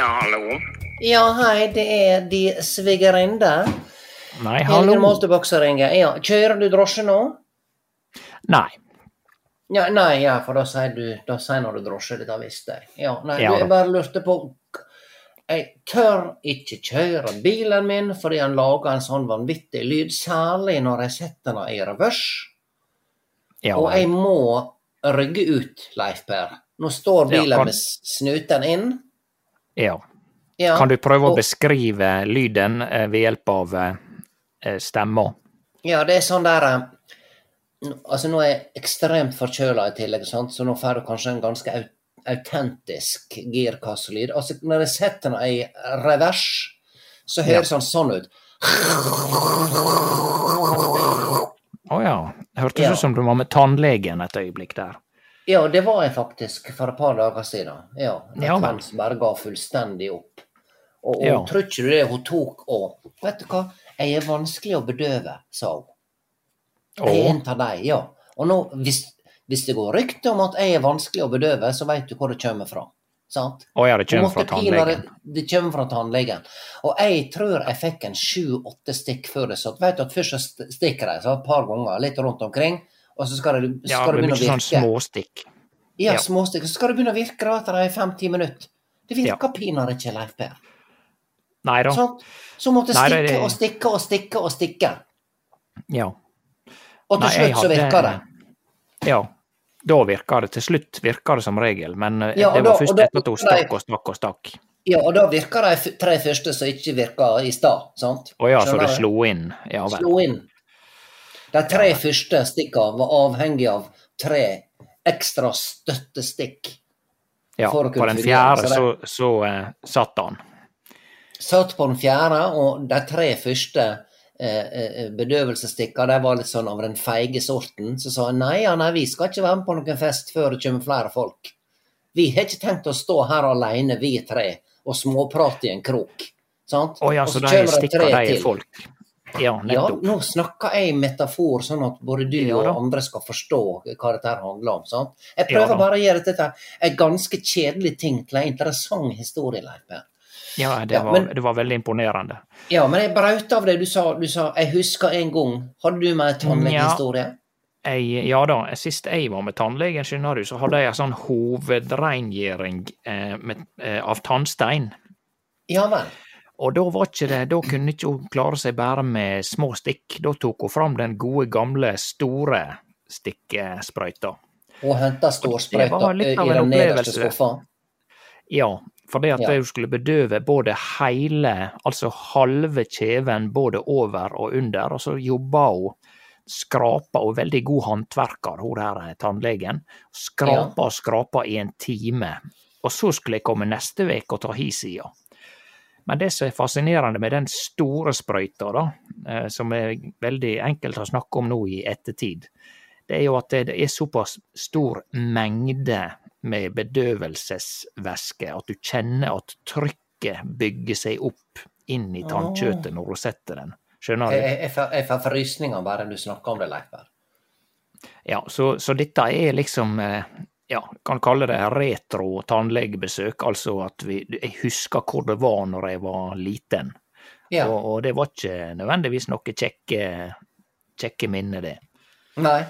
Ja, hallo. Ja, hei, det er de svigerinne. Nei, hallo. Moltebakk som ringer. Ja, kjører du drosje nå? Nei. Ja, nei, ja, for da sier du Da sier når du drosje, dette visste jeg. Ja, nei, Ja, du, jeg bare lurte på Jeg tør ikke kjøre bilen min fordi han lager en sånn vanvittig lyd, særlig når jeg setter den i revers. Ja, Og jeg må rygge ut, Leif Per. Nå står Ja, bilen kan- med snuten inn. Ja. Ja, Kan du prøve å beskrive lyden eh, ved hjelp av eh, stemmer? Ja, det er sånn der eh, Altså, nå er jeg ekstremt forkjøla i tillegg, sant? så nå får du kanskje en ganske au autentisk girkasselyd. Altså, når jeg setter den i revers, så høres den sånn ut. Å ja. Hørtes Ja. ut som du var med tannlegen et øyeblikk der. Ja, det var jeg faktisk for et par dager siden. Ja, Ja. Kvens bare ga fullstendig opp. Og, og Ja. tror ikke du det hun tok og Vet du hva, jeg er vanskelig å bedøve, sa hun. Jeg er en av dem, ja. Og nå, hvis, hvis det går rykte om at jeg er vanskelig å bedøve, så vet du hvor det kommer fra. Sant? Å ja, det kommer fra tannlegen. Det kommer fra tannlegen. Og jeg tror jeg fikk en sju-åtte stikk før det satt. Vet du at først så st- stikker de et par ganger litt rundt omkring, og så skal det, Ja, skal det det begynne å mye sånn virke. småstikk. Ja, Ja. småstikk. Så skal det begynne å virke da etter fem-ti minutter. Det virker pinadø ikke, Leif Per. Nei da. Så måtte Nei, det stikke det- og stikke og stikke og stikke. Ja. Og til Nei, slutt så virker virka det. Ja. Da virka det. Til slutt virka det som regel, men eh, Ja, det var da- først da- etter at hun stakk og stakk og stakk. Ja, og da virka de tre første som ikke virka i stad, sant? Å ja, så det slo inn. Ja vel. Slo inn. De tre første stikkene var avhengig av tre ekstra støttestikk. Ja, på den fjerde så så, eh, satt han. Satt på den fjerde, og de tre første eh, eh, de var litt sånn av den feige sorten. Så sa han nei, ja, nei, vi skal ikke være med på noen fest før det kommer flere folk. Vi har ikke tenkt å stå her alene, vi tre, og småprate i en krok. Sant? Oh, ja, så, så de stikker de folk. Ja, Ja, nå snakker jeg metafor, sånn at både du Ja og andre skal forstå hva dette handler om. sant? Jeg prøver ja, bare å gjøre dette en ganske kjedelig ting til en interessant historie, Leif Ja, det, var, men- det var veldig imponerende. Ja, men jeg brøt av det du sa. Du sa 'jeg husker en gang'. Hadde du med en tannlegehistorie? Jeg, ja da, sist jeg var med tannlegen, skjønner du, så hadde jeg en sånn hovedrengjering eh, med, eh, av tannstein. Ja vel. Og da var ikke det, da kunne ikke hun klare seg bare med små stikk. Da tok hun fram den gode, gamle, store stikkesprøyta. Og henta storsprøyta i av den nederste skuffa. Ja, Fordi at Ja. hun skulle bedøve både hele, altså halve kjeven, både over og under, og så jobba hun skrapa, og veldig god håndverker, hun der tannlegen. Skrapa og skrapa i en time. Og så skulle jeg komme neste uke og ta hi sida. Men det som er fascinerende med den store sprøyta, da, eh, som er veldig enkelt å snakke om nå i ettertid, det er jo at det er såpass stor mengde med bedøvelsesvæske at du kjenner at trykket bygger seg opp inn i tannkjøttet når du setter den. Skjønner du? jeg, får frysninger bare du snakker om det, Leif Ja, så, så dette er liksom eh, ja, kan kalle det retro tannlegebesøk. Altså at vi, jeg husker hvor det var når jeg var liten. Ja. Og, og det var ikke nødvendigvis noe kjekke, kjekke minne, det. Nei.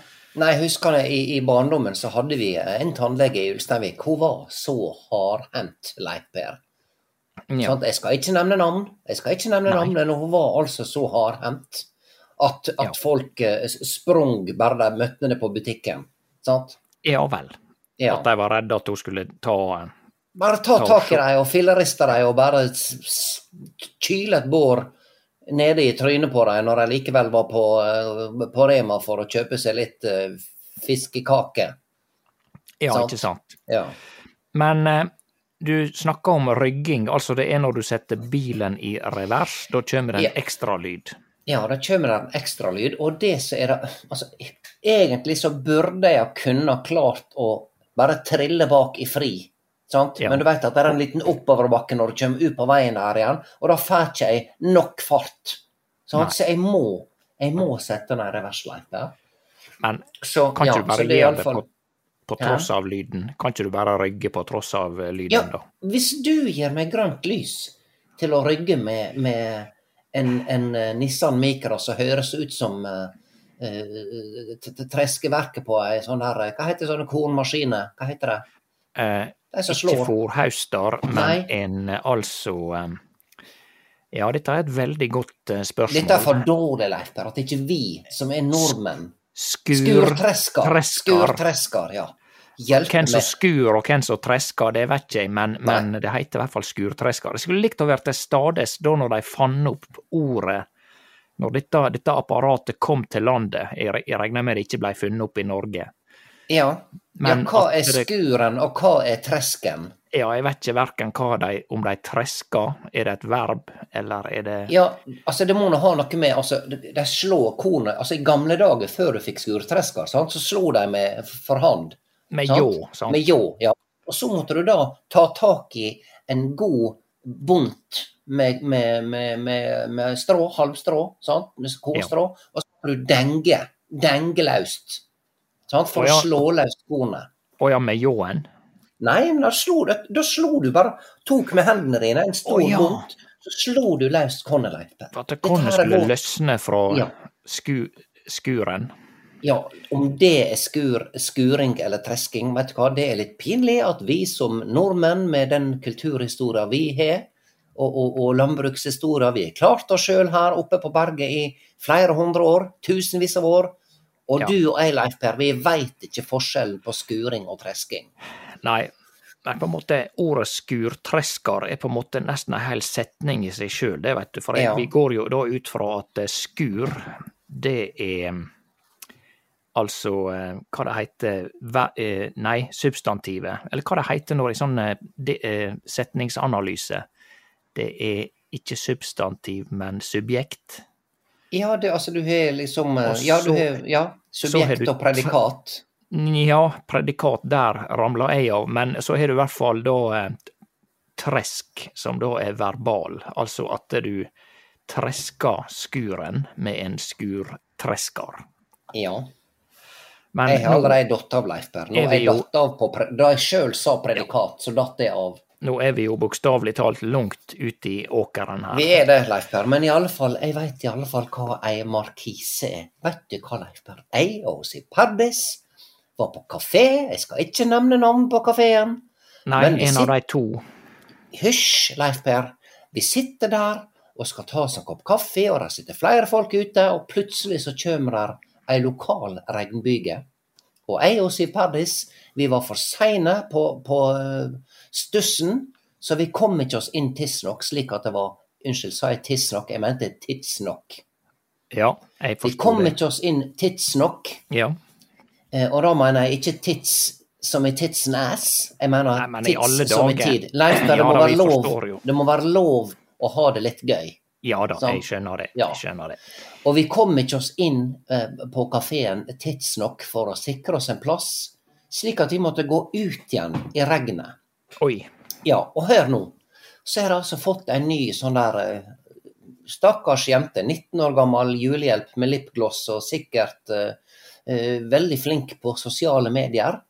Nei, jeg husker det, i, i barndommen så hadde vi en tannlege i Ulsteinvik. Hun var så hardhendt, Leif Per. Ja? Jeg skal ikke nevne navn, jeg skal ikke nevne Nei. navn, men hun var altså så hardhendt at, at Ja. folk eh, sprang bare de møtte henne på butikken. Sant? ja vel. Ja. At de var redde at hun skulle ta Bare ta Ta tak i dem og filleriste dem og bare kyle et bår nede i trynet på dem når de likevel var på, eh, på Rema for å kjøpe seg litt uh, fiskekake. Ja, Sant. ikke sant. Ja. Men uh, du snakker om rygging, altså det er når du setter bilen i revers. Da kommer det Ja. ekstra ekstralyd. Ja, da kommer det en ekstralyd, og det som er det Altså, egentlig så burde jeg ha kunnet klart å bare trille bak i fri. Sant? Ja. Men du vet at det er en liten oppoverbakke når du kommer ut på veien der igjen, og da får ikke jeg nok fart. Så jeg må, jeg må sette ned reversløypa. Men Så, kan ja, ikke du så bare gjøre det fall- på, på tross av lyden? Kan ikke du bare rygge på tross av eh, lyden, Ja, da? hvis du gir meg grønt lys til å rygge med, med en, en eh, Nissan Micra som høres ut som uh, treskeverket på ei sånn her eh, Hva heter sånne kornmaskiner? Hva heter det? Eh, det ikke slår. fòrhauster, men en eh, altså eh, Ja, dette er et veldig godt eh, spørsmål. Dette er for dårlig, Leif Per, at ikke vi som er nordmenn Skurtresker. Skurtresker, ja. Hjelp Hvem som skur og hvem som tresker, det vet ikke jeg, men, men det heter i hvert fall skurtresker. Jeg skulle likt å være til stades da når de fant opp ordet når dette, dette apparatet kom til landet. Jeg, jeg regner med det ikke ble funnet opp i Norge. Ja. ja, hva er skuren, og hva er tresken? Ja, jeg vet ikke verken de, om de tresker, er det et verb, eller er det Ja, altså det må nå ha noe med altså, De slår kornet Altså I gamle dager, før du fikk skurtresker, sant, så slo de med for hand. med ljå? Sant? Med ljå, ja. Og så måtte du da ta tak i en god bunt med, med, med, med, med strå, halvstrå, sant? med kornstrå, og så må du denge, denge løst. Sant? For Å, ja. å slå løs kornet. Å ja, med ljåen? Nei, men da slo, da slo du bare Tok med hendene dine en stor Å, ja. bunt, så slo du løs kornet, For at kornet skulle løsne fra Ja. sku, skuren? Ja, om det er skur, skuring eller tresking, vet du hva, det er litt pinlig at vi som nordmenn med den kulturhistoria vi har, og, og, og landbrukshistoria vi har klart oss sjøl her oppe på berget i flere hundre år, tusenvis av år, og Ja. du og jeg, Leif Per, vi veit ikke forskjellen på skuring og tresking. Nei, men på en måte ordet skurtresker er på en måte nesten en hel setning i seg sjøl, det veit du. For jeg, Ja. vi går jo da ut fra at skur, det er altså eh, hva det heter eh, Nei, substantivet. Eller hva det heter når i sånn eh, setningsanalyse. Det er ikke substantiv, men subjekt. Ja, det, altså du har liksom eh, Ja, du har ja, subjekt du og predikat. Ja, predikat der ramla jeg av, men så har du i hvert fall da tresk, som da er verbal. Altså at du tresker skuren med en skurtresker. Ja. Men Jeg har allerede datt av, Leif Per. Nå er jeg datt av på pre Da jeg sjøl sa predikat, så datt jeg av. nå er vi jo bokstavelig talt langt ute i åkeren her. Vi er det, Leif Per, men i alle fall, jeg veit i alle fall hva ei markise er. Vet du hva, Leif Per? Jeg og si Pardis var på kafé, jeg skal ikke nevne navn på kafeen. Nei, en av de to. Hysj, Leif Per. Vi sitter der og skal ta oss en kopp kaffe, og der sitter flere folk ute, og plutselig så kommer der ei lokal regnbyge. Og jeg og Siv Perdis, vi var for seine på, på eh, stussen, Så vi kom ikke oss inn tidsnok, slik at det var Unnskyld, sa jeg tidsnok? Jeg mente tidsnok. Ja, jeg Vi kom det. ikke oss inn tidsnok, Ja. eh, og da mener jeg ikke tids som i tidsen ass. Jeg mener Nei, men tids som i tid. Leif, det, Ja må da, lov, det må være lov å ha det litt gøy. Ja da, Sant. jeg skjønner det. Ja. Jeg skjønner det. Og vi kom ikke oss inn eh, på kafeen tidsnok for å sikre oss en plass, slik at vi måtte gå ut igjen i regnet. Oi. Ja, og hør nå. Så har jeg altså fått en ny sånn der eh, Stakkars jente, 19 år gammel, julehjelp med lipgloss og sikkert eh, eh, veldig flink på sosiale medier.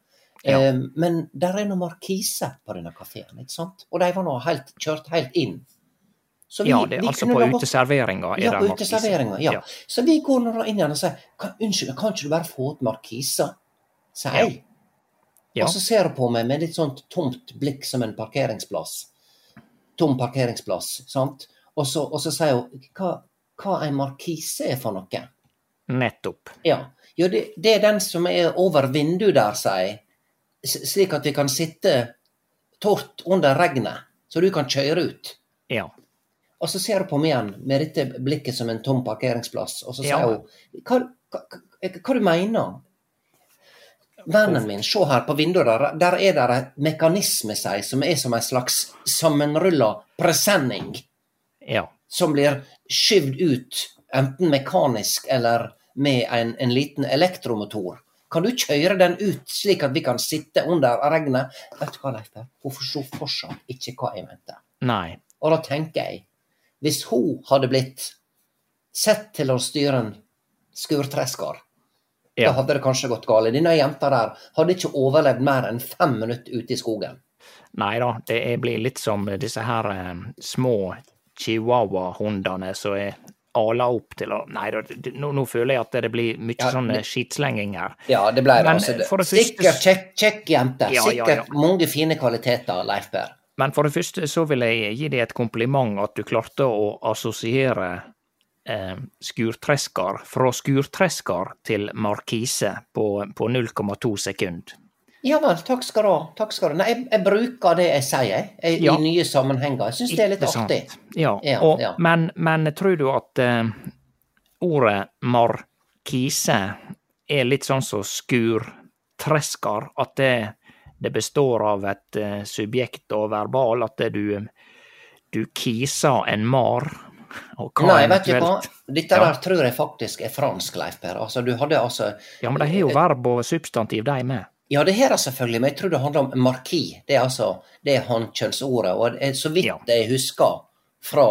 Ja. Eh, men der er noe markise på denne kafeen, ikke sant? Og de var nå helt, kjørt helt inn. Så Ja, det vi altså på uteserveringa er Ja, på uteserveringa. Ja. Ja. Så vi går nå inn igjen og sier kan, Unnskyld, kan ikke du bare få ut markisa? Sier Ja. jeg. Ja. Og så ser hun på meg med litt sånt tomt blikk som en parkeringsplass. Tom parkeringsplass, sant? Og så, og så sier hun hva, hva en markise er for noe? Nettopp. Ja, jo, det, det er den som er over vinduet der, sier jeg. Slik at vi kan sitte tort under regnet, så du kan kjøre ut. Ja. Og så ser hun på meg igjen med dette blikket som en tom parkeringsplass, og så sier Ja. hun hva, hva, hva, hva du mener Vennen min, se her på vinduet der, der er det en mekanisme seg, som er som en slags sammenrulla presenning, Ja. som blir skyvd ut, enten mekanisk eller med en, en liten elektromotor. Kan du kjøre den ut slik at vi kan sitte under regnet? Vet du hva, Leif Hun forsto fortsatt ikke hva jeg mente. Nei. Og da tenker jeg, hvis hun hadde blitt sett til å styre en skurtresker, da hadde det kanskje gått galt. Denne jenta der hadde ikke overlevd mer enn fem minutter ute i skogen. Nei da, det blir litt som disse her eh, små chihuahua-hundene som er ala opp til å Nei det- nå, nå føler jeg at det blir mye Ja, sånn skitslenging her. Ja, det ble det. Men, altså. Det. første- Sikkert kjekk, kjekk jente. Ja, ja, Sikkert ja. mange fine kvaliteter, Leif Per. Men for det første så vil jeg gi deg et kompliment at du klarte å assosiere eh, skurtresker fra skurtresker til markise på, på 0,2 sekund. Ja vel, takk skal du ha. Takk skal du. ha. Nei, jeg, jeg bruker det jeg sier, jeg, Ja. i nye sammenhenger. Jeg syns det er litt artig. Ja, Ja, og, ja. Men, men tror du at eh, ordet markise er litt sånn som skurtresker? At det, det består av et eh, subjekt og verbal? At du, du kiser en mar? Nei, vet du hva? Dette Ja. der tror jeg faktisk er fransk, Leif Per. Altså, du hadde altså Ja, men de har jo verb og substantiv, de med. Ja, det har de selvfølgelig, men jeg tror det handler om marki. Det er altså det er hankjønnsordet. Og så vidt Ja. jeg husker fra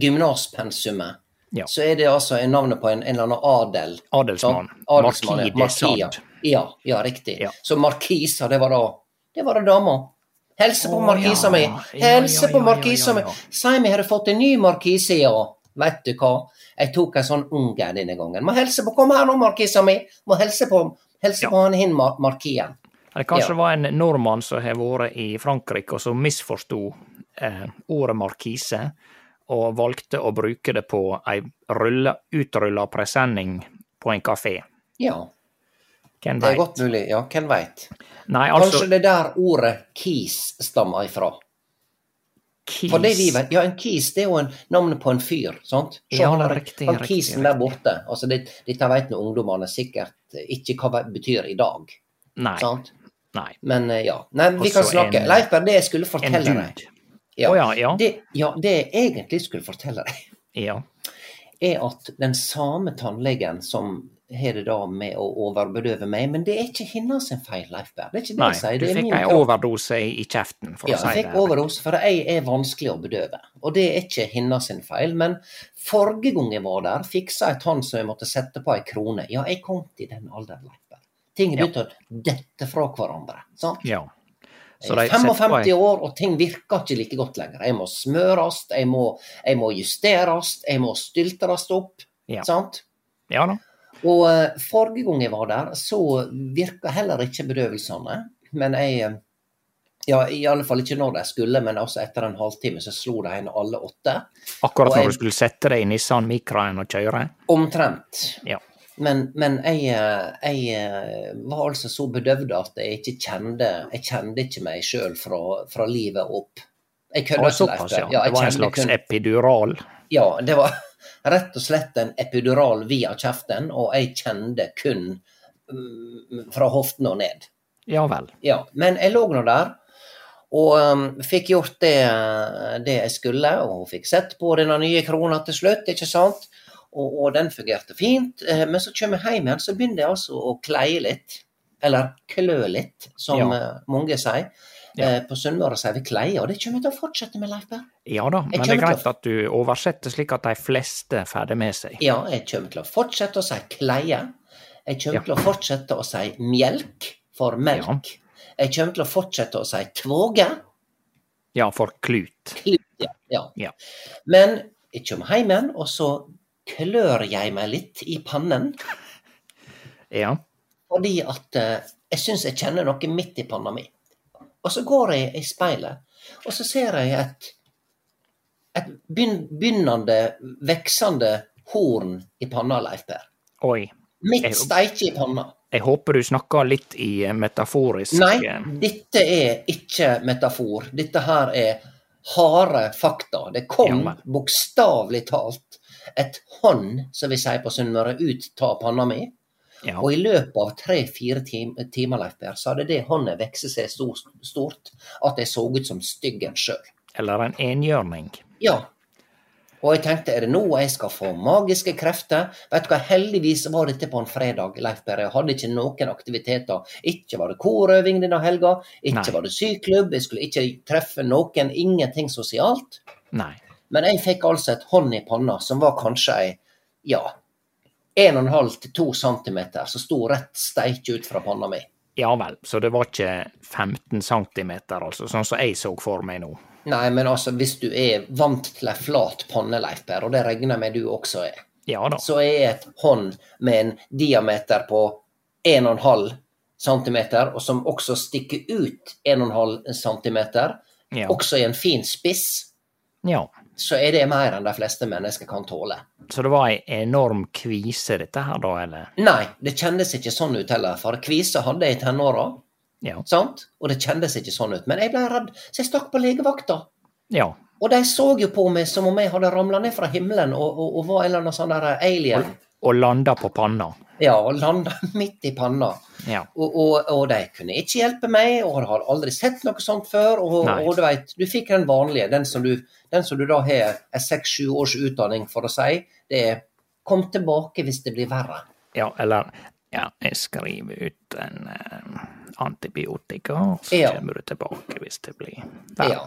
gymnaspensumet, Ja. så er det altså navnet på en, en eller annen adel. Adelsmann. Adelsmann, Marki, ja. Ja. Ja, riktig. Ja. Så markisa, det var da Det var da dama. Helse på markisa mi! Helse på markisa mi! Si har du fått en ny markise, ja? Vet du hva? Jeg tok en sånn unge denne gangen. Må helse på Kom her nå, markisa mi! Må helse på Helse på han hin, mar markien. Eller kanskje det var en nordmann som har vært i Frankrike, og som misforsto eh, ordet markise, og valgte å bruke det på ei utrulla presenning på en kafé. Ja, Hvem det er godt mulig. Ja, hvem veit? Altså, Kanskje det er der ordet kis stammer ifra. Kis For det vi vet, ja, en kis det er jo en, navnet på en fyr, sant? Så Ja, han der- riktig, Han riktig, kisen der borte. Altså, det, dette vet nå ungdommene sikkert ikke hva det betyr i dag, Nei. sant? nei. Men eh, ja. Nei, vi Også kan snakke. en- Leif det jeg skulle fortelle deg ja, oh, ja, ja. Det, ja, det jeg egentlig skulle fortelle deg, Ja. er at den samme tannlegen som har det da med å overbedøve meg, men det er ikke hennes feil, Leif Berr. Det er ikke det Nei, jeg sier. Det du fikk en overdose i, kjeften, for Ja, å si jeg fikk overdose, for jeg er vanskelig å bedøve. Og det er ikke hennes feil. Men forrige gang jeg var der, fiksa jeg tann som jeg måtte sette på ei krone. Ja, jeg kom til den alderen, Leif Berr. Ting Ja. begynte å dette fra hverandre. sant? Ja. Så Jeg er setter på 55 år, og ting virker ikke like godt lenger. Jeg må smøres, jeg må, jeg må justeres, jeg må styltres opp. Ja. sant? Ja da. Og eh, forrige gang jeg var der, så virka heller ikke bedøvelsene. Men jeg eh, Ja, i alle fall ikke når de skulle, men altså etter en halvtime så slo de inn alle åtte. Akkurat når jeg- du skulle sette deg i Nissan Micraen og kjøre. Omtrent. Ja. Men, men jeg, eh, jeg var altså så bedøvd at jeg ikke kjente Jeg kjente ikke meg sjøl fra, fra livet opp. Jeg var ikke, ja. Ja, Det var en slags kun- epidural. Ja, det var rett og slett en epidural via kjeften, og jeg kjente kun mm, fra hoften og ned. Ja vel. Ja, men jeg lå nå der, og um, fikk gjort det, det jeg skulle, og fikk sett på denne nye krona til slutt, ikke sant? Og, og den fungerte fint. Eh, Men så kommer jeg hjem igjen, så begynner jeg altså å kleie litt. Eller klø litt, som Ja. eh, mange sier. Ja. Eh, På Sunnmøre sier vi kleie, og det kommer vi til å fortsette med, Leif Berr. Ja da, men det er greit å- at du oversetter slik at de fleste får det med seg. Ja, jeg kommer til å fortsette å si kleie. Jeg kommer Ja. til å fortsette å si melk for melk. Jeg kommer til å fortsette å si tvåge. Ja, for klut. Klut, ja. ja. Ja. Men jeg kommer hjem igjen, og så klør jeg meg litt i pannen. Ja. Fordi at eh, jeg syns jeg kjenner noe midt i panna mi. Og så går jeg i speilet, og så ser jeg et, et begynnende, veksende horn i panna, Leif Per. Oi. Midt Jeg- steike i panna. Jeg håper du snakker litt i eh, metaforisk Nei, eh, dette er ikke metafor. Dette her er harde fakta. Det kom Ja, bokstavelig talt et hånd, som vi sier på Sunnmøre, ut av panna mi. Ja. Og i løpet av tre-fire timer, Leif Per, så hadde det håndet vokst seg så stort at jeg så ut som styggen sjøl. Eller en enhjørning. Ja. Og jeg tenkte, er det nå jeg skal få magiske krefter? Vet du hva, heldigvis var dette på en fredag, Leif Per. Jeg hadde ikke noen aktiviteter. Ikke var det korøving denne helga, ikke Nei. var det syklubb, jeg skulle ikke treffe noen, ingenting sosialt. Nei. Men jeg fikk altså et hånd i panna som var kanskje ei, ja, 1,5 til 2 centimeter, som sto rett steik ut fra panna mi. Ja vel, så det var ikke 15 centimeter, altså, sånn som jeg så for meg nå. Nei, men altså, hvis du er vant til ei flat panne, Leif Per, og det regner jeg med du også er, Ja da. så er et hånd med en diameter på 1,5 centimeter, og som også stikker ut 1,5 centimeter, Ja. også i en fin spiss, ja. Så er det mer enn de fleste mennesker kan tåle. Så det var ei enorm kvise, dette her, da, eller? Nei, det kjennes ikke sånn ut heller, for kvise hadde jeg i tenåra, Ja. sant? Og det kjennes ikke sånn ut. Men jeg ble redd, så jeg stakk på legevakta. Ja. Og de så jo på meg som om jeg hadde ramla ned fra himmelen og, og, og var en eller annen sånn der alien. Og landa på panna. Ja, og landa midt i panna. Ja. Og, og, og de kunne ikke hjelpe meg, og hadde aldri sett noe sånt før. Og, og du veit, du fikk den vanlige, den som du, den som du da har en seks-sju års utdanning for å si. Det er 'kom tilbake hvis det blir verre'. Ja, eller Ja, jeg skriver ut en eh, antibiotika, og så Ja. kommer du tilbake hvis det blir verre. Ja.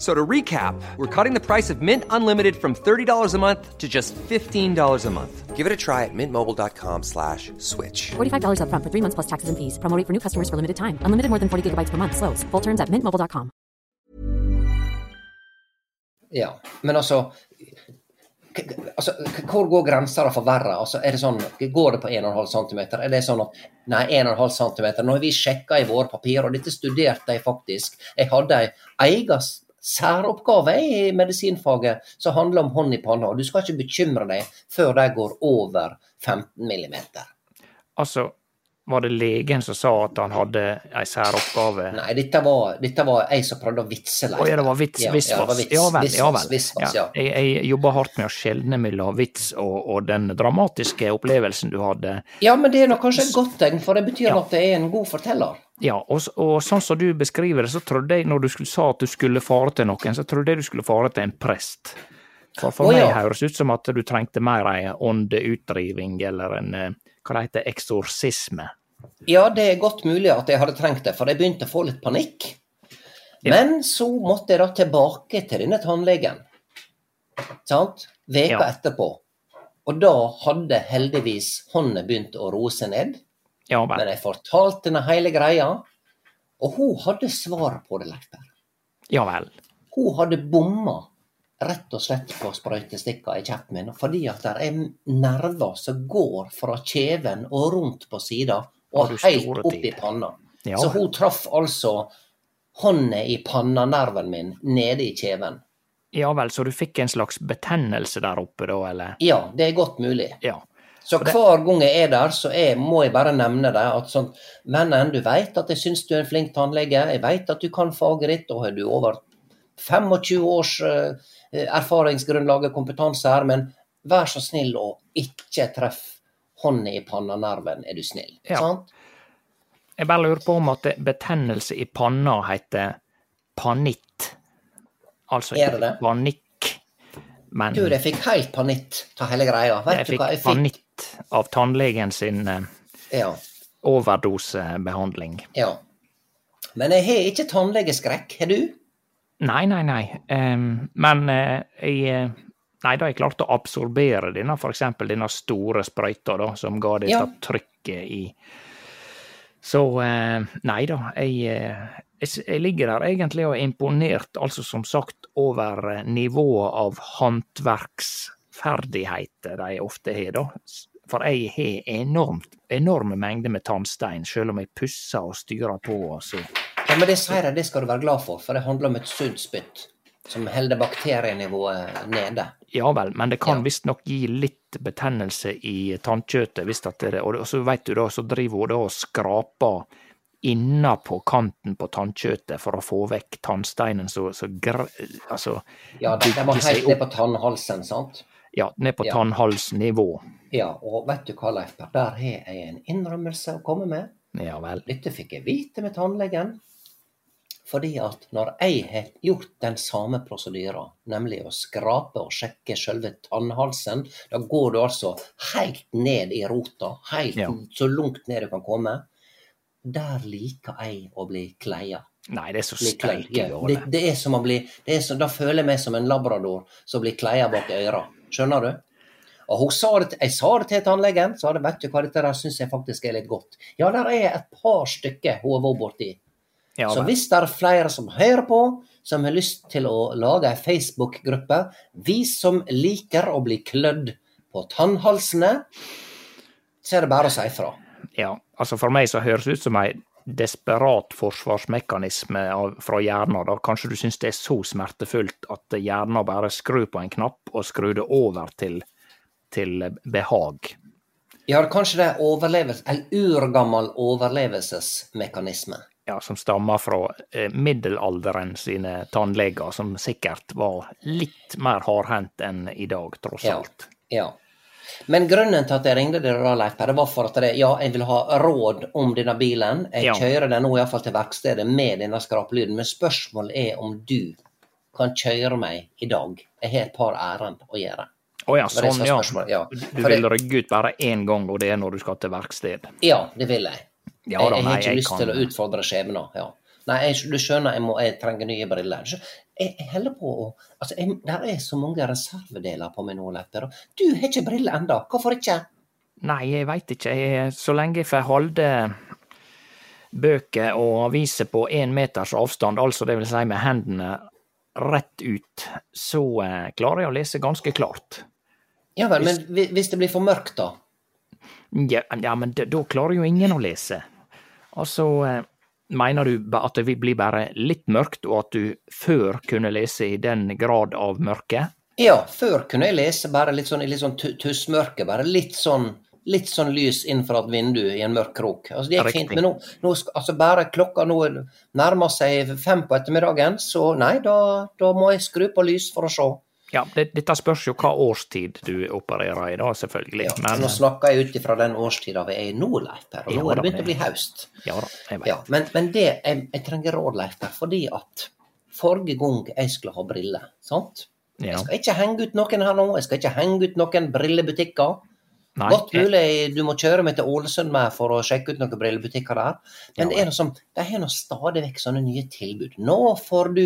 F- So to recap, we're cutting the price of Mint Unlimited from $30 a month to just $15 a month. Give it a try at mintmobile.com slash switch. $45 upfront for three months plus taxes and fees. Promo for new customers for limited time. Unlimited more than 40 gigabytes per month. Slows. Full terms at mintmobile.com. Ja, men altså, k- k- altså k- Hvor går grensa da for verre? Altså, er det sånn, Går det på 1,5 cm? Er det sånn at Nei, 1,5 cm. Nå har vi sjekka i våre papirer, og dette studerte jeg faktisk. Jeg hadde ei egen s- særoppgave i medisinfaget som handler om hånd i panna. Du skal ikke bekymre deg før de går over 15 millimeter. Altså, var det legen som sa at han hadde ei særoppgave? Nei, dette var, dette var jeg som prøvde å vitse Å ja, det var vits, Ja, visvas. ja, var vits, ja vel, ja vel. visvas, ja. Jeg, jeg jobber hardt med å skjelne mellom vits og, og den dramatiske opplevelsen du hadde. Ja, men det er nok kanskje et godt tegn, for det betyr at det er en god forteller. Ja, og, og sånn som du beskriver det, så trodde jeg når du skulle, sa at du skulle fare til noen, så trodde jeg du skulle fare til en prest. For for meg ja. høres ut som at du trengte mer ei åndeutdriving eller en eh, hva det heter, eksorsisme. Ja, det er godt mulig at jeg hadde trengt det, for jeg begynte å få litt panikk. Men så måtte jeg da tilbake til denne tannlegen. Sant? Veka Ja. etterpå. Og da hadde heldigvis hånda begynt å roe seg ned. Ja Men men jeg fortalte henne hele greia, og hun hadde svaret på det, Leif. Ja vel. Hun hadde bomma rett og slett på sprøytestikka i kjeften min, fordi at det er nerver som går fra kjeven og rundt på sida og helt opp i panna. Ja Så hun traff altså hånda i pannanerven min nede i kjeven. Ja vel, så du fikk en slags betennelse der oppe da, eller? Ja, det er godt mulig. Ja. Så hver gang jeg er der, så jeg, må jeg bare nevne det. at sånn, Vennen, du vet at jeg syns du er en flink tannlege. Jeg vet at du kan faget ditt, og har du over 25 års uh, erfaringsgrunnlag og kompetanse her, men vær så snill å ikke treff hånda i pannanerven, er du snill. Ja. Sant? Jeg bare lurer på om at betennelse i panna heter panitt. Altså Er det ikke det? panikk, men Du, jeg fikk helt panitt av hele greia. Vet jeg du hva jeg fikk? Av tannlegen sin eh, Ja, overdosebehandling. ja. Men jeg har ikke tannlegeskrekk, har du? Nei, nei, nei. Um, men uh, jeg eh, Nei, da jeg klarte å absorbere denne, eksempel denne store sprøyta da, som ga dette Ja. trykket i Så uh, nei da, jeg, jeg, jeg ligger der egentlig og er imponert, altså som sagt, over nivået av håndverksferdigheter de ofte har, da. For jeg har enormt, enorme mengder med tannstein, selv om jeg pusser og styrer på. så Ja, men det sier jeg, det skal du være glad for, for det handler om et sunt spytt. Som holder bakterienivået nede. Ja vel, men det kan Ja. visstnok gi litt betennelse i tannkjøttet. Hvis at det, og så vet du da, så driver hun da og skraper innapå kanten på tannkjøttet for å få vekk tannsteinen så, så. Altså Ja, de, de seg helt ned på tannhalsen, sant? Ja, ned på Ja. tannhalsnivå. Ja, og vet du hva, Leif Per, der har jeg en innrømmelse å komme med. Ja vel. Dette fikk jeg vite med tannlegen. Fordi at når jeg har gjort den samme prosedyra, nemlig å skrape og sjekke selve tannhalsen, da går du altså helt ned i rota, helt Ja. så langt ned du kan komme. Der liker jeg å bli kleia. Nei, det er så steike Ja, det, det er som å bli det som, Da føler jeg meg som en labrador som blir kleia bak øra. Skjønner du? Og hun sa det, jeg sa det til tannlegen, så vet du hva, dette der syns jeg faktisk er litt godt. Ja, der er et par stykker hun har vært borti. Ja, Så hvis det er flere som hører på, som har lyst til å lage ei Facebook-gruppe, vi som liker å bli klødd på tannhalsene, så er det bare å si ifra. Ja, altså for meg så høres det ut som ei desperat forsvarsmekanisme av, fra hjernen. da. Kanskje du syns det er så smertefullt at hjernen bare skrur på en knapp og skrur det over til, til behag. Ja, kanskje det er overlevelse, en urgammel overlevelsesmekanisme. Ja, som stammer fra eh, middelalderen sine tannleger, som sikkert var litt mer hardhendt enn i dag, tross Ja. alt. Ja. Men grunnen til at jeg ringte deg da, Leif det var for at det, ja, jeg vil ha råd om denne bilen. Jeg Ja. kjører den nå iallfall til verkstedet med denne skrapelyden, men spørsmålet er om du kan kjøre meg i dag. Jeg har et par ærend å gjøre. Å ja, var det sånn, ja. ja. Du vil rygge ut bare én gang, og det er når du skal til verksted? Ja, det vil jeg. Ja da, jeg jeg, har ikke jeg lyst kan- til å utfordre skjebnen. Ja. Nei, jeg, du skjønner, jeg, må, jeg trenger nye briller. Jeg, jeg holder på å Altså, jeg, der er så mange reservedeler på meg nå, Letter. Du har ikke briller enda. Hvorfor ikke? Nei, jeg veit ikke. Så lenge jeg får holde bøker og aviser på én meters avstand, altså det vil si med hendene rett ut, så eh, klarer jeg å lese ganske klart. Ja vel, men hvis det blir for mørkt, da? Ja, ja men da da klarer jo ingen å lese. Altså, eh, mener du at det blir bare litt mørkt, og at du før kunne lese i den grad av mørke? Ja, før kunne jeg lese bare litt sånn i litt sånn tussmørke. Bare litt sånn, litt sånn lys inn fra et vindu i en mørk krok. Altså, det gikk fint. Men nå, nå altså bare klokka nå nærmer seg fem på ettermiddagen, så nei, da, da må jeg skru på lys for å se. Ja, det, dette spørs jo hva årstid du opererer i, da, selvfølgelig. Ja, men, nå snakker jeg ut ifra den årstida vi er i nå, Leif Per, og Ja, nå er det begynt å bli høst. ja da, jeg vet. Ja, men, men det, jeg, jeg trenger råd, Leif Per, fordi at forrige gang jeg skulle ha briller, sant? Ja. Jeg skal ikke henge ut noen her nå, jeg skal ikke henge ut noen brillebutikker. Nei, Godt jeg- mulig du må kjøre meg til Ålesund med for å sjekke ut noen brillebutikker der. Men Ja, det er noe som, de har nå stadig vekk sånne nye tilbud. Nå får du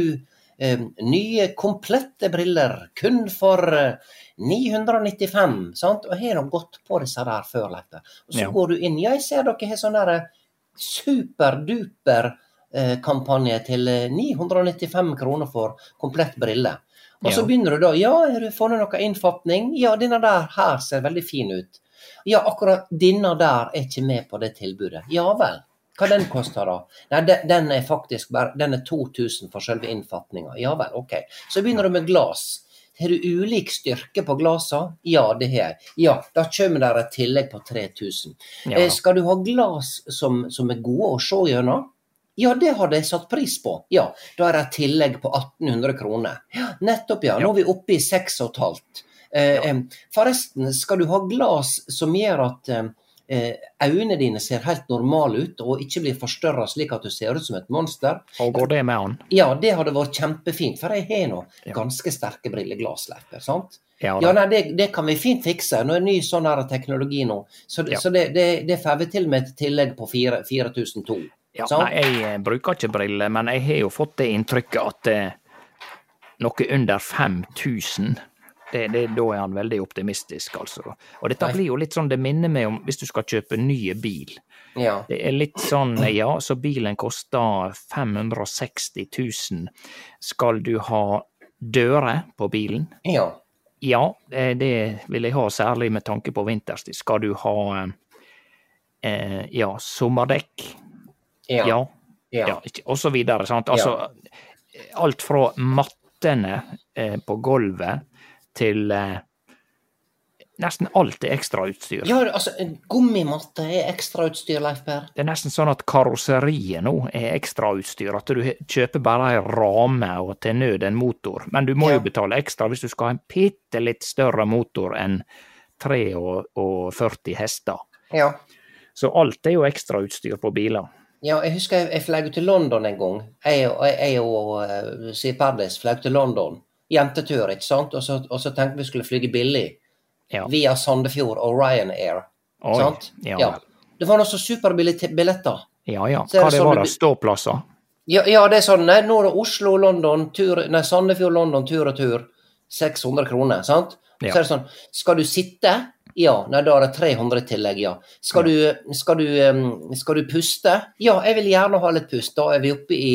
nye komplette briller kun for eh, 995, sant? Og har de gått på disse der før, Leif. Og så Ja. går du inn. Jeg ser dere har sånn derre superduper eh, kampanje til eh, 995 kroner for komplett brille. Og så Ja. begynner du da Ja, har du funnet noe innfatning? Ja, denne der her ser veldig fin ut. Ja, akkurat denne der er ikke med på det tilbudet. Ja vel. Hva den koster da? Nei, den, den er faktisk bare Den er 2000 for selve innfatninga. Ja vel, OK. Så begynner du med glass. Har du ulik styrke på glasa? Ja, det har jeg. Ja, da kommer det et tillegg på 3000. Ja. Eh, skal du ha glass som, som er gode å se gjennom? Ja, det hadde jeg satt pris på. Ja, da er det et tillegg på 1800 kroner. Ja, nettopp, ja. Nå er vi oppe i 6,5. Eh, ja. forresten, skal du ha glass som gjør at eh, eh, øynene dine ser helt normale ut, og ikke blir forstørra slik at du ser ut som et monster? Og går det med han? Ja, det hadde vært kjempefint, for jeg har nå ganske sterke brilleglass, sant? Ja, Ja, nei, det, det kan vi fint fikse. Nå er det ny sånn her teknologi nå. Så, Ja. så det, det, det får vi til med et tillegg på fire- 4002. Ja, sant? nei, jeg eh, bruker ikke briller, men jeg har jo fått det inntrykket at eh, noe under 5000 det, det, da er han veldig optimistisk, altså. Og dette blir jo litt sånn, det minner meg om hvis du skal kjøpe ny bil. Ja. Det er litt sånn, ja, så bilen koster 560 000. Skal du ha dører på bilen? ja. Ja, eh, det vil jeg ha, særlig med tanke på vinterstid. Skal du ha eh, ja, sommerdekk? Ja. Ja. ja. ja, og så videre. Sant? Altså, alt fra mattene eh, på gulvet til eh, nesten alt er ekstrautstyr. Ja, altså, en gummimatte er ekstrautstyr, Leif Per. Det er nesten sånn at karosseriet nå er ekstrautstyr. At du kjøper bare ei rame og til nød en motor. Men du må Ja. jo betale ekstra hvis du skal ha en bitte litt større motor enn 43 hester. Ja. Så alt er jo ekstrautstyr på biler. ja, jeg husker jeg, jeg fløy til London en gang. Jeg, og- jeg og uh, Siv Perdis fløy til London. Jentetur, ikke sant? Og så, og så tenkte vi skulle flyge billig. Ja. Via Sandefjord og Ryanair. Oi, sant? ja ja. Det var noe så superbillige billetter. Ja ja. Hva det sånn var det? Ståplasser? Ja, ja, det er sånn. Nei, nå er det Oslo-London, tur Nei, Sandefjord-London tur og tur. 600 kroner, sant? Ja. Så er det sånn Skal du sitte? Ja. Nei, da er det 300 i tillegg, ja. Skal, du, skal, du, skal du puste? Ja, jeg vil gjerne ha litt pust. Da er vi oppe i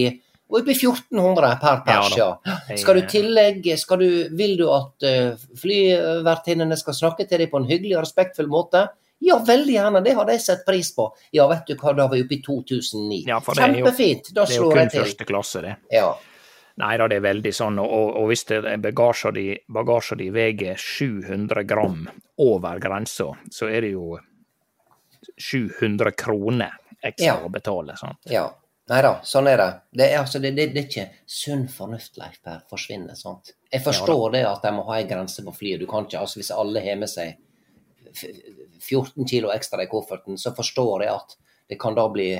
oppe i 1400 per pers, Ja ja. Skal du tillegg skal du, Vil du at uh, flyvertinnene skal snakke til deg på en hyggelig og respektfull måte? Ja, veldig gjerne. Det hadde jeg sett pris på. Ja, vet du hva, da var vi oppe i 2009. Ja, for det da slår jeg til. Det er jo kun første klasse, det. Ja. Nei da, det er veldig sånn, og, og hvis det bagasjen de, bagasjen veier 700 gram over grensa, så er det jo 700 kroner ekstra Ja. å betale. sant? Ja. Nei da, sånn er det. Det er, altså, det, det, det er ikke sunn fornuft, Leif Per, forsvinner. sant? Jeg forstår det at de må ha en grense på flyet. Du kan ikke, altså Hvis alle har med seg 14 kilo ekstra i kofferten, så forstår jeg at det kan da bli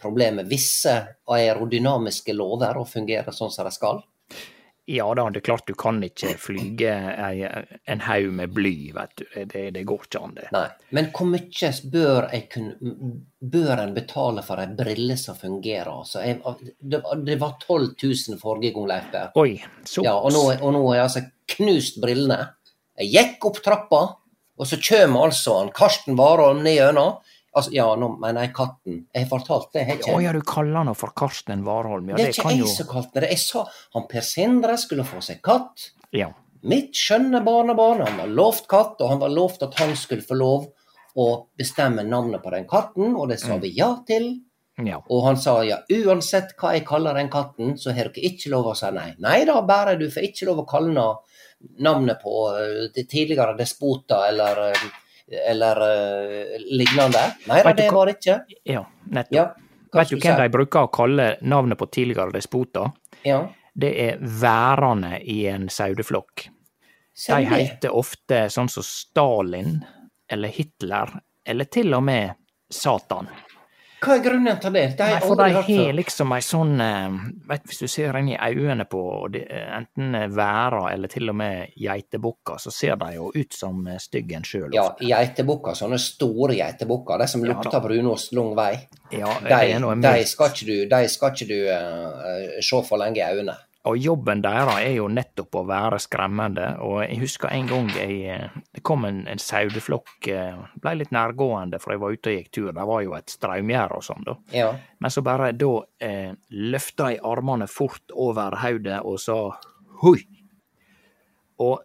problemet med visse aerodynamiske lover å fungere sånn som de skal. Ja da, det er klart du kan ikke flyge en haug med bly, vet du. Det, det, går ikke an, det. Nei. Men hvor mye bør, bør en betale for ei brille som fungerer? Altså, jeg, det, var- det var 12 000 forrige gang, Leif Berr. Oi, Ja, og nå, og nå har jeg altså knust brillene. Jeg gikk opp trappa, og så kommer altså han Karsten Warholm ned gjennom. Altså, ja, nå mener jeg katten. Jeg har fortalt det, jeg Å ja, du kaller han for Karsten Warholm. Ja, det det, er ikke jeg som kalte det. Jeg sa han Per Sindre skulle få seg katt. Ja. Mitt skjønne barnebarn. Han var lovt katt, og han var lovt at han skulle få lov å bestemme navnet på den katten, og det sa vi ja til. ja. Og han sa ja, uansett hva jeg kaller den katten, så har dere ikke lov å si nei. Nei da, bare du får ikke lov å kalle na- navnet på eh, de tidligere despoter eller, eh, eller uh, lignende. Nei da, det var det ikke. ja nettopp. Ja, Vet du hvem de bruker å kalle navnet på tidligere despoter? Ja, Det er værene i en saueflokk. De heter ofte sånn som Stalin eller Hitler, eller til og med Satan. Hva er grunnen til det? Det Nei, for de har liksom ei sånn eh, vet, Hvis du ser inn i øynene på de- enten væra eller til og med geitebukker, så ser de jo ut som eh, styggen sjøl. Ja, geitebukker, sånne store geitebukker, de som Ja, lukter da. brunost lang vei. ja, De, de skal ikke du, de skal ikke du uh, se for lenge i øynene. Og jobben deres er jo nettopp å være skremmende, og jeg husker en gang jeg, eh, det kom en, en saueflokk, eh, ble litt nærgående, for jeg var ute og gikk tur, det var jo et straumgjerde og sånn, da. Ja. Men så bare da eh, løfta jeg armene fort over hodet og sa hoi. Og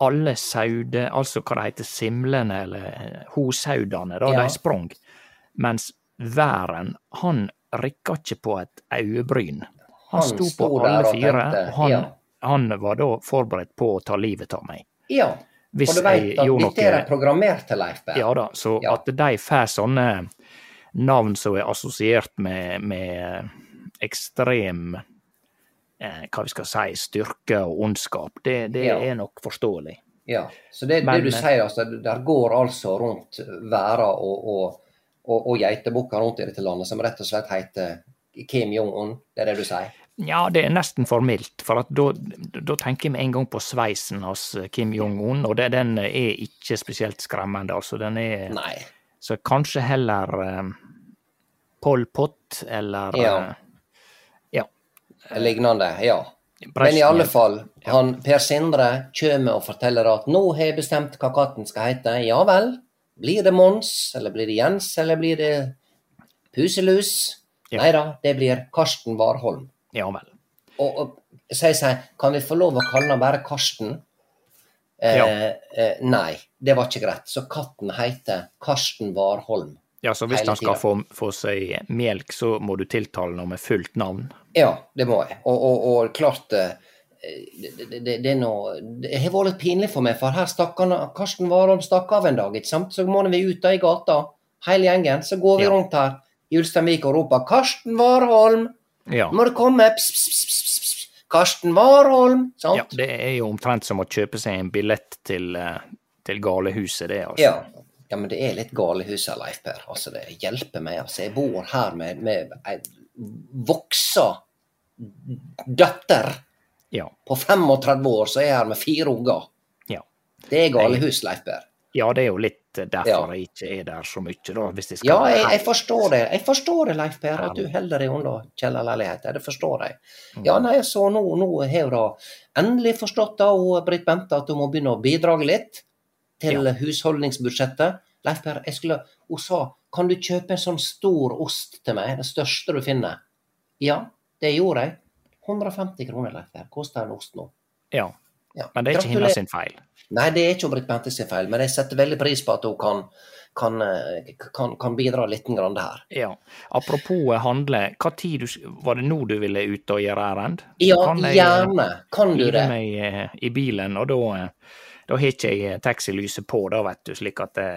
alle saude, altså hva det heter, simlene eller hosaudene, da, Ja. de sprang. Mens væren, han rikka ikke på et øyebryn. Han, Han sto på alle fire, og han, ja. han var da forberedt på å ta livet av meg. ja. Hvis Og du vet at dette er programmert til, Leif Berr. ja da, så Ja. at de får sånne navn som er assosiert med, med ekstrem eh, hva vi skal si, styrke og ondskap, det, det Ja. er nok forståelig. Ja, så det, Men- det du sier, altså, der går altså rundt væra og, og, og, og geitebukker rundt i dette landet som rett og slett heter Kim Jong-un, det er det du sier? Ja, det er nesten for mildt, for da, da tenker jeg med en gang på sveisen hos Kim Jong-un, og det, den er ikke spesielt skremmende, altså. Den er Nei. Så kanskje heller um, Pol Pot eller Ja. Uh, ja. Lignende, ja. Men i alle fall, han Per Sindre kommer og forteller at nå har jeg bestemt hva katten skal hete. Ja vel. Blir det Mons, eller blir det Jens, eller blir det Puselus? Ja. Nei da, det blir Karsten Warholm. Ja vel. Og, og sier seg, kan vi få lov å kalle han bare Karsten? Eh, Ja. eh, nei, det var ikke greit. Så katten heter Karsten Warholm. Ja, så hvis han skal få, få seg melk, så må du tiltale ham med fullt navn. Ja, det må jeg. Og, og, og klart eh, det, det, det, det noe Det har vært litt pinlig for meg, for her stakk han Karsten Warholm stakk av en dag, ikke sant? Så må vi ut da i gata, hele gjengen. Så går vi Ja. rundt her Ulsteinvik og roper 'Karsten Warholm! Ja. Må du komme!' Pss, pss, pss, pss, pss. 'Karsten Warholm!' Sant? ja, det er jo omtrent som å kjøpe seg en billett til, eh, til galehuset, det, altså. Ja. ja, men det er litt gale huset, Leif Per. Altså, det hjelper meg. Altså, jeg bor her med, med ei voksa datter Ja. på 35 år, så er jeg her med fire unger. Ja. Det er galehus, Leif Per. ja, det er jo litt derfor Ja. jeg ikke er der så mye, da, hvis jeg skal Ja, jeg, jeg forstår det. Jeg forstår det, Leif Per, at du holder deg unna kjellerleiligheter. Det forstår jeg. Ja, nei, så nå, nå har hun endelig forstått da, og Britt Bente, at hun må begynne å bidra litt til husholdningsbudsjettet. Leif Per, jeg skulle, hun sa kan du kjøpe en sånn stor ost til meg, den største du finner? Ja, det gjorde jeg. 150 kroner, Leif Per, koster en ost nå. Ja. Ja. Men det er ikke Gratulerer. hennes sin feil. Nei, det er ikke Britt Bente sin feil, men jeg setter veldig pris på at hun kan, kan, eh, kan, kan bidra litt grann her. Ja. Apropos eh, handle, hva tid du, var det nå du ville ut og gjøre ærend? Ja, kan jeg, eh, gjerne. Kan du det? meg i bilen, og da, da har ikke jeg taxilyset på, da, vet du, slik at det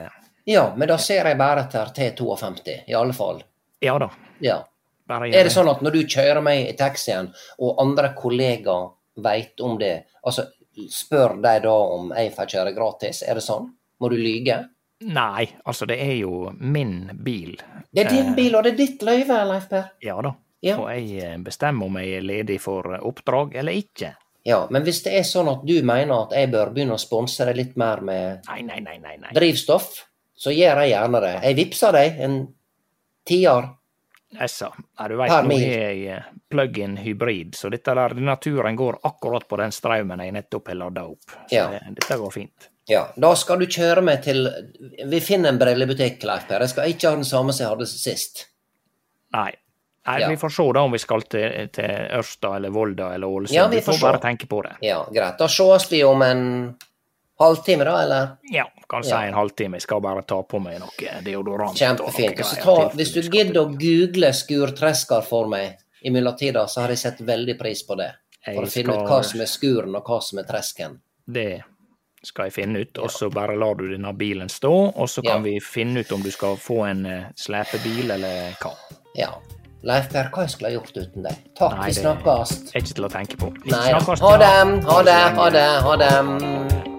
Ja, men da ser jeg bare etter T52, i alle fall. Ja da. Ja. Er det sånn at når du kjører meg i taxien, og andre kollegaer veit om det, altså spør de da om jeg får kjøre gratis? Er det sånn? Må du lyge? Nei, altså det er jo min bil. Det er din Eh, bil, og det er ditt løyve, Leif Per. Ja da. Ja. Og jeg eh, bestemmer om jeg er ledig for oppdrag eller ikke. Ja, men hvis det er sånn at du mener at jeg bør begynne å sponse deg litt mer med Nei, nei, nei, drivstoff, så gjør jeg gjerne det. Jeg vippser deg en tier. Essa. Nei, du veit, nå er jeg eh, plug-in hybrid, så dette der, naturen går akkurat på den strømmen jeg nettopp har lada opp. Så Ja. dette går fint. Ja, da skal du kjøre meg til Vi finner en brillebutikk, Leif Per. Jeg skal ikke ha den samme som jeg hadde sist. Nei. Nei, Ja. Vi får se da om vi skal til, til Ørsta eller Volda eller Ålesund. Ja, vi vi får får bare tenke på det. Ja, greit. Da sees vi om en halvtime, da, eller? Ja, kan si Ja. en halvtime. Jeg skal bare ta på meg noe deodorant. Kjempefint. og Så ta, hvis du gidder å google skurtresker for meg i mellomtida, så har jeg sett veldig pris på det. For Jeg å finne skal- ut hva som er skuren, og hva som er tresken. Det skal jeg finne ut, og så bare lar du denne bilen stå, og så kan Ja. vi finne ut om du skal få en uh, slepebil eller hva. Ja. Leif Per, hva jeg skulle ha gjort uten deg? Takk, Nei, vi det er ikke til å tenke på. Vi Nei snakkes Ha det, ha det, ha det, ha det.